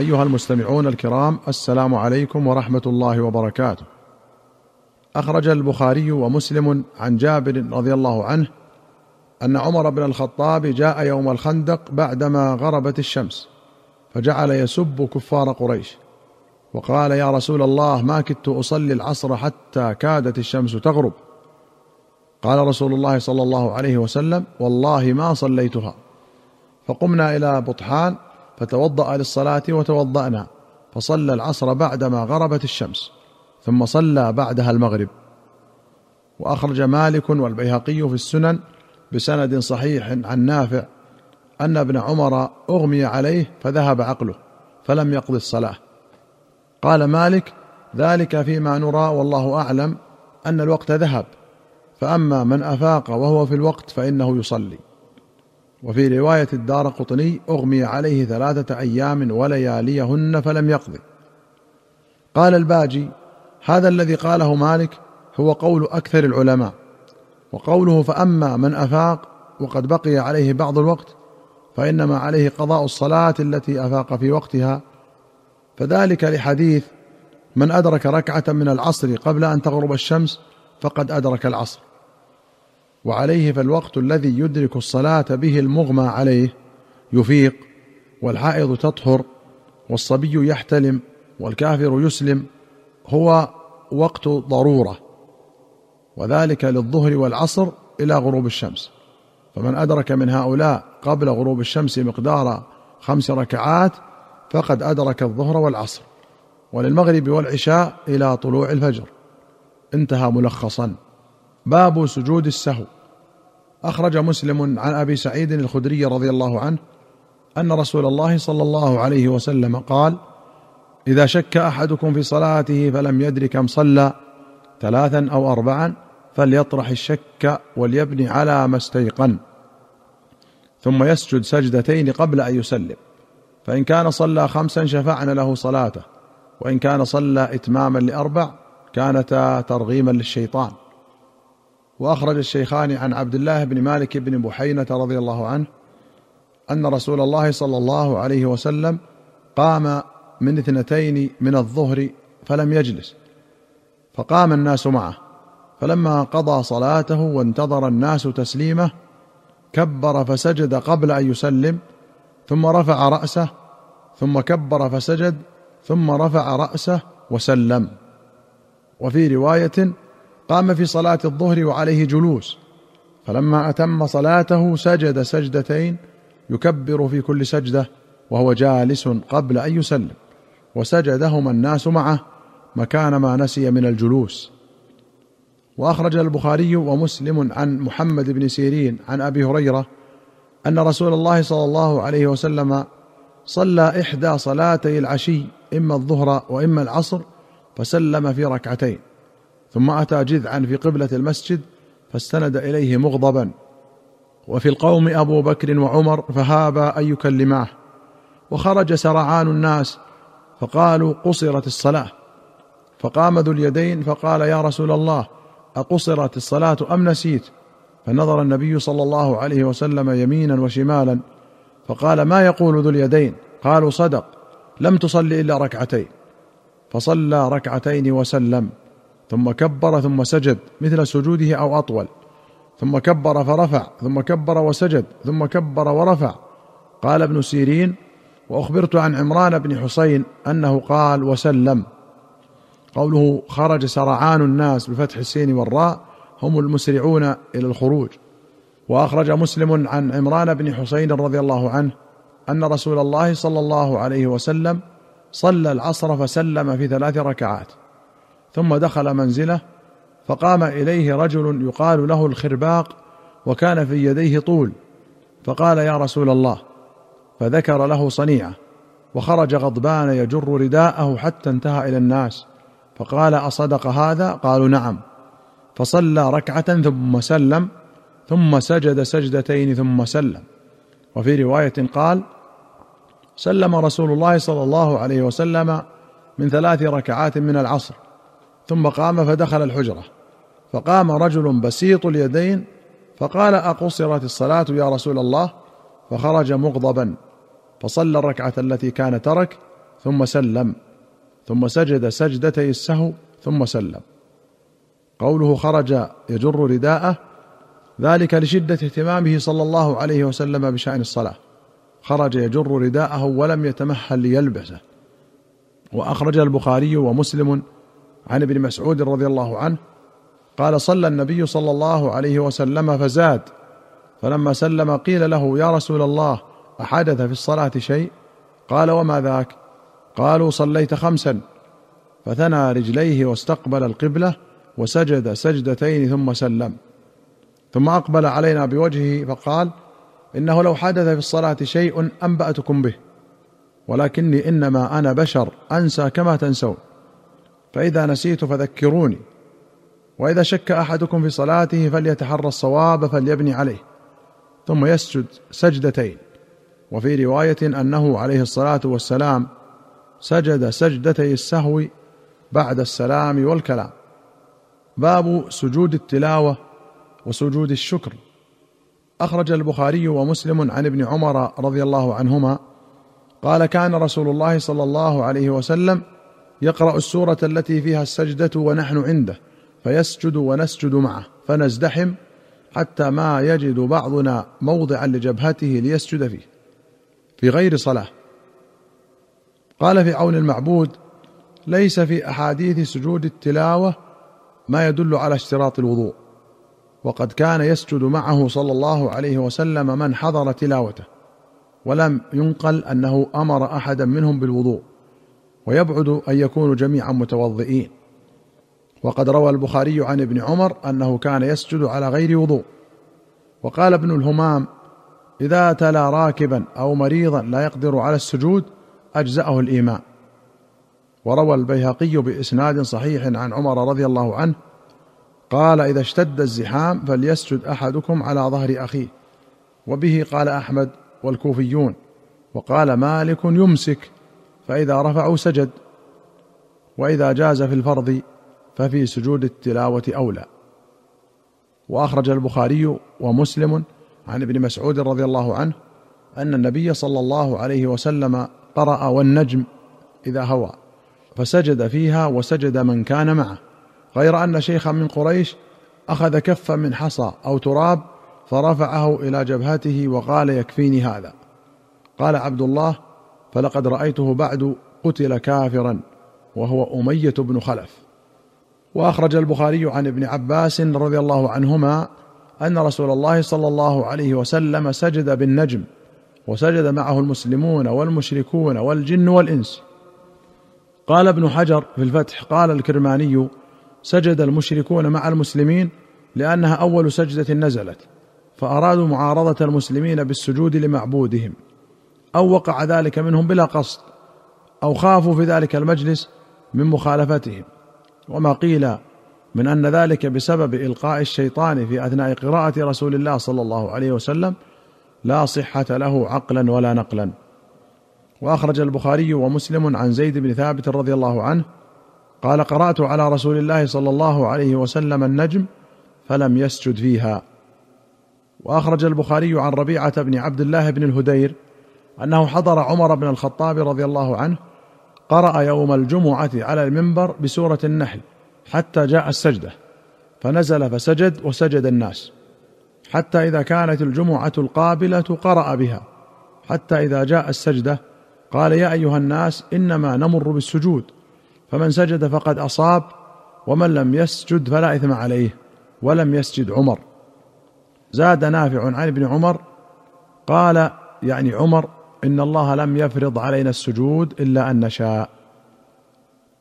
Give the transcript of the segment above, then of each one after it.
أيها المستمعون الكرام السلام عليكم ورحمة الله وبركاته. أخرج البخاري ومسلم عن جابر رضي الله عنه أن عمر بن الخطاب جاء يوم الخندق بعدما غربت الشمس فجعل يسب كفار قريش وقال يا رسول الله ما كدت أصلي العصر حتى كادت الشمس تغرب. قال رسول الله صلى الله عليه وسلم والله ما صليتها. فقمنا إلى بطحان فتوضأ للصلاة وتوضأنا فصلى العصر بعدما غربت الشمس ثم صلى بعدها المغرب. وأخرج مالك والبيهقي في السنن بسند صحيح عن نافع أن ابن عمر أغمي عليه فذهب عقله فلم يقض الصلاة. قال مالك ذلك فيما نرى والله أعلم أن الوقت ذهب فأما من أفاق وهو في الوقت فإنه يصلي. وفي رواية الدار قطني أغمي عليه ثلاثة أيام ولياليهن فلم يقض. قال الباجي هذا الذي قاله مالك هو قول أكثر العلماء وقوله فأما من أفاق وقد بقي عليه بعض الوقت فإنما عليه قضاء الصلاة التي أفاق في وقتها. فذلك لحديث من أدرك ركعة من العصر قبل أن تغرب الشمس فقد أدرك العصر. وعليه فالوقت الذي يدرك الصلاة به المغمى عليه يفيق والحائض تطهر والصبي يحتلم والكافر يسلم هو وقت ضرورة. وذلك للظهر والعصر إلى غروب الشمس. فمن أدرك من هؤلاء قبل غروب الشمس مقدار خمس ركعات فقد أدرك الظهر والعصر وللمغرب والعشاء إلى طلوع الفجر. انتهى ملخصا. باب سجود السهو. أخرج مسلم عن أبي سعيد الخدري رضي الله عنه أن رسول الله صلى الله عليه وسلم قال إذا شك أحدكم في صلاته فلم يدر كم صلى ثلاثا أو اربعا فليطرح الشك وليبني على ما استيقن. ثم يسجد سجدتين قبل أن يسلم. فإن كان صلى خمسا شفعنا له صلاته وإن كان صلى إتماما لأربع كانتا ترغيما للشيطان. وأخرج الشيخان عن عبد الله بن مالك بن بحينة رضي الله عنه أن رسول الله صلى الله عليه وسلم قام من اثنتين من الظهر فلم يجلس فقام الناس معه. فلما قضى صلاته وانتظر الناس تسليمه كبر فسجد قبل أن يسلم ثم رفع رأسه ثم كبر فسجد ثم رفع رأسه وسلم. وفي رواية قام في صلاة الظهر وعليه جلوس. فلما أتم صلاته سجد سجدتين يكبر في كل سجدة وهو جالس قبل أن يسلم. وسجدهما الناس معه مكان ما نسي من الجلوس. وأخرج البخاري ومسلم عن محمد بن سيرين عن أبي هريرة أن رسول الله صلى الله عليه وسلم صلى إحدى صلاتي العشي إما الظهر وإما العصر فسلم في ركعتين. ثم أتى جذعا في قبلة المسجد فاستند إليه مغضبا. وفي القوم أبو بكر وعمر فهابا أن يكلماه. وخرج سرعان الناس فقالوا قصرت الصلاة. فقام ذو اليدين فقال يا رسول الله أقصرت الصلاة أم نسيت؟ فنظر النبي صلى الله عليه وسلم يمينا وشمالا فقال ما يقول ذو اليدين؟ قالوا صدق لم تصل إلا ركعتين. فصلى ركعتين وسلم. ثم كبر ثم سجد مثل سجوده أو أطول. ثم كبر فرفع ثم كبر وسجد ثم كبر ورفع. قال ابن سيرين وأخبرت عن عمران بن حسين أنه قال وسلم. قوله خرج سرعان الناس بفتح السين والراء هم المسرعون إلى الخروج. وأخرج مسلم عن عمران بن حسين رضي الله عنه أن رسول الله صلى الله عليه وسلم صلى العصر فسلم في ثلاث ركعات. ثم دخل منزله فقام إليه رجل يقال له الخرباق وكان في يديه طول فقال يا رسول الله. فذكر له صنيعة وخرج غضبان يجر رداءه حتى انتهى إلى الناس فقال أصدق هذا؟ قالوا نعم. فصلى ركعة ثم سلم ثم سجد سجدتين ثم سلم. وفي رواية قال سلم رسول الله صلى الله عليه وسلم من ثلاث ركعات من العصر. ثم قام فدخل الحجرة. فقام رجل بسيط اليدين فقال أقصرت الصلاة يا رسول الله؟ فخرج مغضبا فصلى الركعة التي كان ترك ثم سلم ثم سجد سجدتي السهو ثم سلم. قوله خرج يجر رداءه ذلك لشدة اهتمامه صلى الله عليه وسلم بشأن الصلاة. خرج يجر رداءه ولم يتمهل ليلبسه. وأخرج البخاري ومسلم عن ابن مسعود رضي الله عنه قال صلى النبي صلى الله عليه وسلم فزاد فلما سلم قيل له يا رسول الله أحدث في الصلاة شيء؟ قال وما ذاك؟ قالوا صليت خمسا. فثنى رجليه واستقبل القبلة وسجد سجدتين ثم سلم. ثم أقبل علينا بوجهه فقال إنه لو حدث في الصلاة شيء أنبأتكم به ولكني إنما أنا بشر أنسى كما تنسون. فإذا نسيت فذكروني. وإذا شك أحدكم في صلاته فليتحرى الصواب فليبني عليه. ثم يسجد سجدتين. وفي رواية أنه عليه الصلاة والسلام سجد سجدتي السهو بعد السلام والكلام. باب سجود التلاوة وسجود الشكر. أخرج البخاري ومسلم عن ابن عمر رضي الله عنهما قال كان رسول الله صلى الله عليه وسلم يقرأ السورة التي فيها السجدة ونحن عنده فيسجد ونسجد معه فنزدحم حتى ما يجد بعضنا موضعا لجبهته ليسجد فيه. في غير صلاة. قال في عون المعبود ليس في أحاديث سجود التلاوة ما يدل على اشتراط الوضوء وقد كان يسجد معه صلى الله عليه وسلم من حضر تلاوته ولم ينقل أنه أمر أحدا منهم بالوضوء. ويبعد أن يكونوا جميعا متوضئين. وقد روى البخاري عن ابن عمر أنه كان يسجد على غير وضوء. وقال ابن الهمام إذا تلا راكبا أو مريضا لا يقدر على السجود أجزأه الإيمان. وروى البيهقي بإسناد صحيح عن عمر رضي الله عنه قال إذا اشتد الزحام فليسجد أحدكم على ظهر أخيه. وبه قال أحمد والكوفيون وقال مالك يمسك. فإذا رفعوا سجد وإذا جاز في الفرض ففي سجود التلاوة أولى. وأخرج البخاري ومسلم عن ابن مسعود رضي الله عنه أن النبي صلى الله عليه وسلم قرأ والنجم إذا هوى فسجد فيها وسجد من كان معه. غير أن شيخا من قريش أخذ كفا من حصى أو تراب فرفعه إلى جبهته وقال يكفيني هذا. قال عبد الله فلقد رأيته بعد قتل كافرا وهو أمية بن خلف. وأخرج البخاري عن ابن عباس رضي الله عنهما أن رسول الله صلى الله عليه وسلم سجد بالنجم وسجد معه المسلمون والمشركون والجن والإنس. قال ابن حجر في الفتح قال الكرماني سجد المشركون مع المسلمين لأنها أول سجدة نزلت فأرادوا معارضة المسلمين بالسجود لمعبودهم. أو وقع ذلك منهم بلا قصد أو خافوا في ذلك المجلس من مخالفتهم. وما قيل من أن ذلك بسبب إلقاء الشيطان في أثناء قراءة رسول الله صلى الله عليه وسلم لا صحة له عقلا ولا نقلا. وأخرج البخاري ومسلم عن زيد بن ثابت رضي الله عنه قال قرأت على رسول الله صلى الله عليه وسلم النجم فلم يسجد فيها. وأخرج البخاري عن ربيعة بن عبد الله بن الهدير أنه حضر عمر بن الخطاب رضي الله عنه قرأ يوم الجمعة على المنبر بسورة النحل حتى جاء السجدة فنزل فسجد وسجد الناس حتى إذا كانت الجمعة القابلة قرأ بها حتى إذا جاء السجدة قال يا أيها الناس إنما نمر بالسجود فمن سجد فقد أصاب ومن لم يسجد فلا إثم عليه ولم يسجد عمر. زاد نافع عن ابن عمر قال يعني عمر إن الله لم يفرض علينا السجود إلا أن نشاء.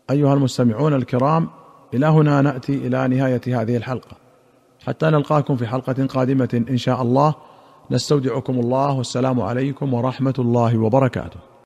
أيها المستمعون الكرام إلى هنا نأتي إلى نهاية هذه الحلقة. حتى نلقاكم في حلقة قادمة إن شاء الله. نستودعكم الله والسلام عليكم ورحمة الله وبركاته.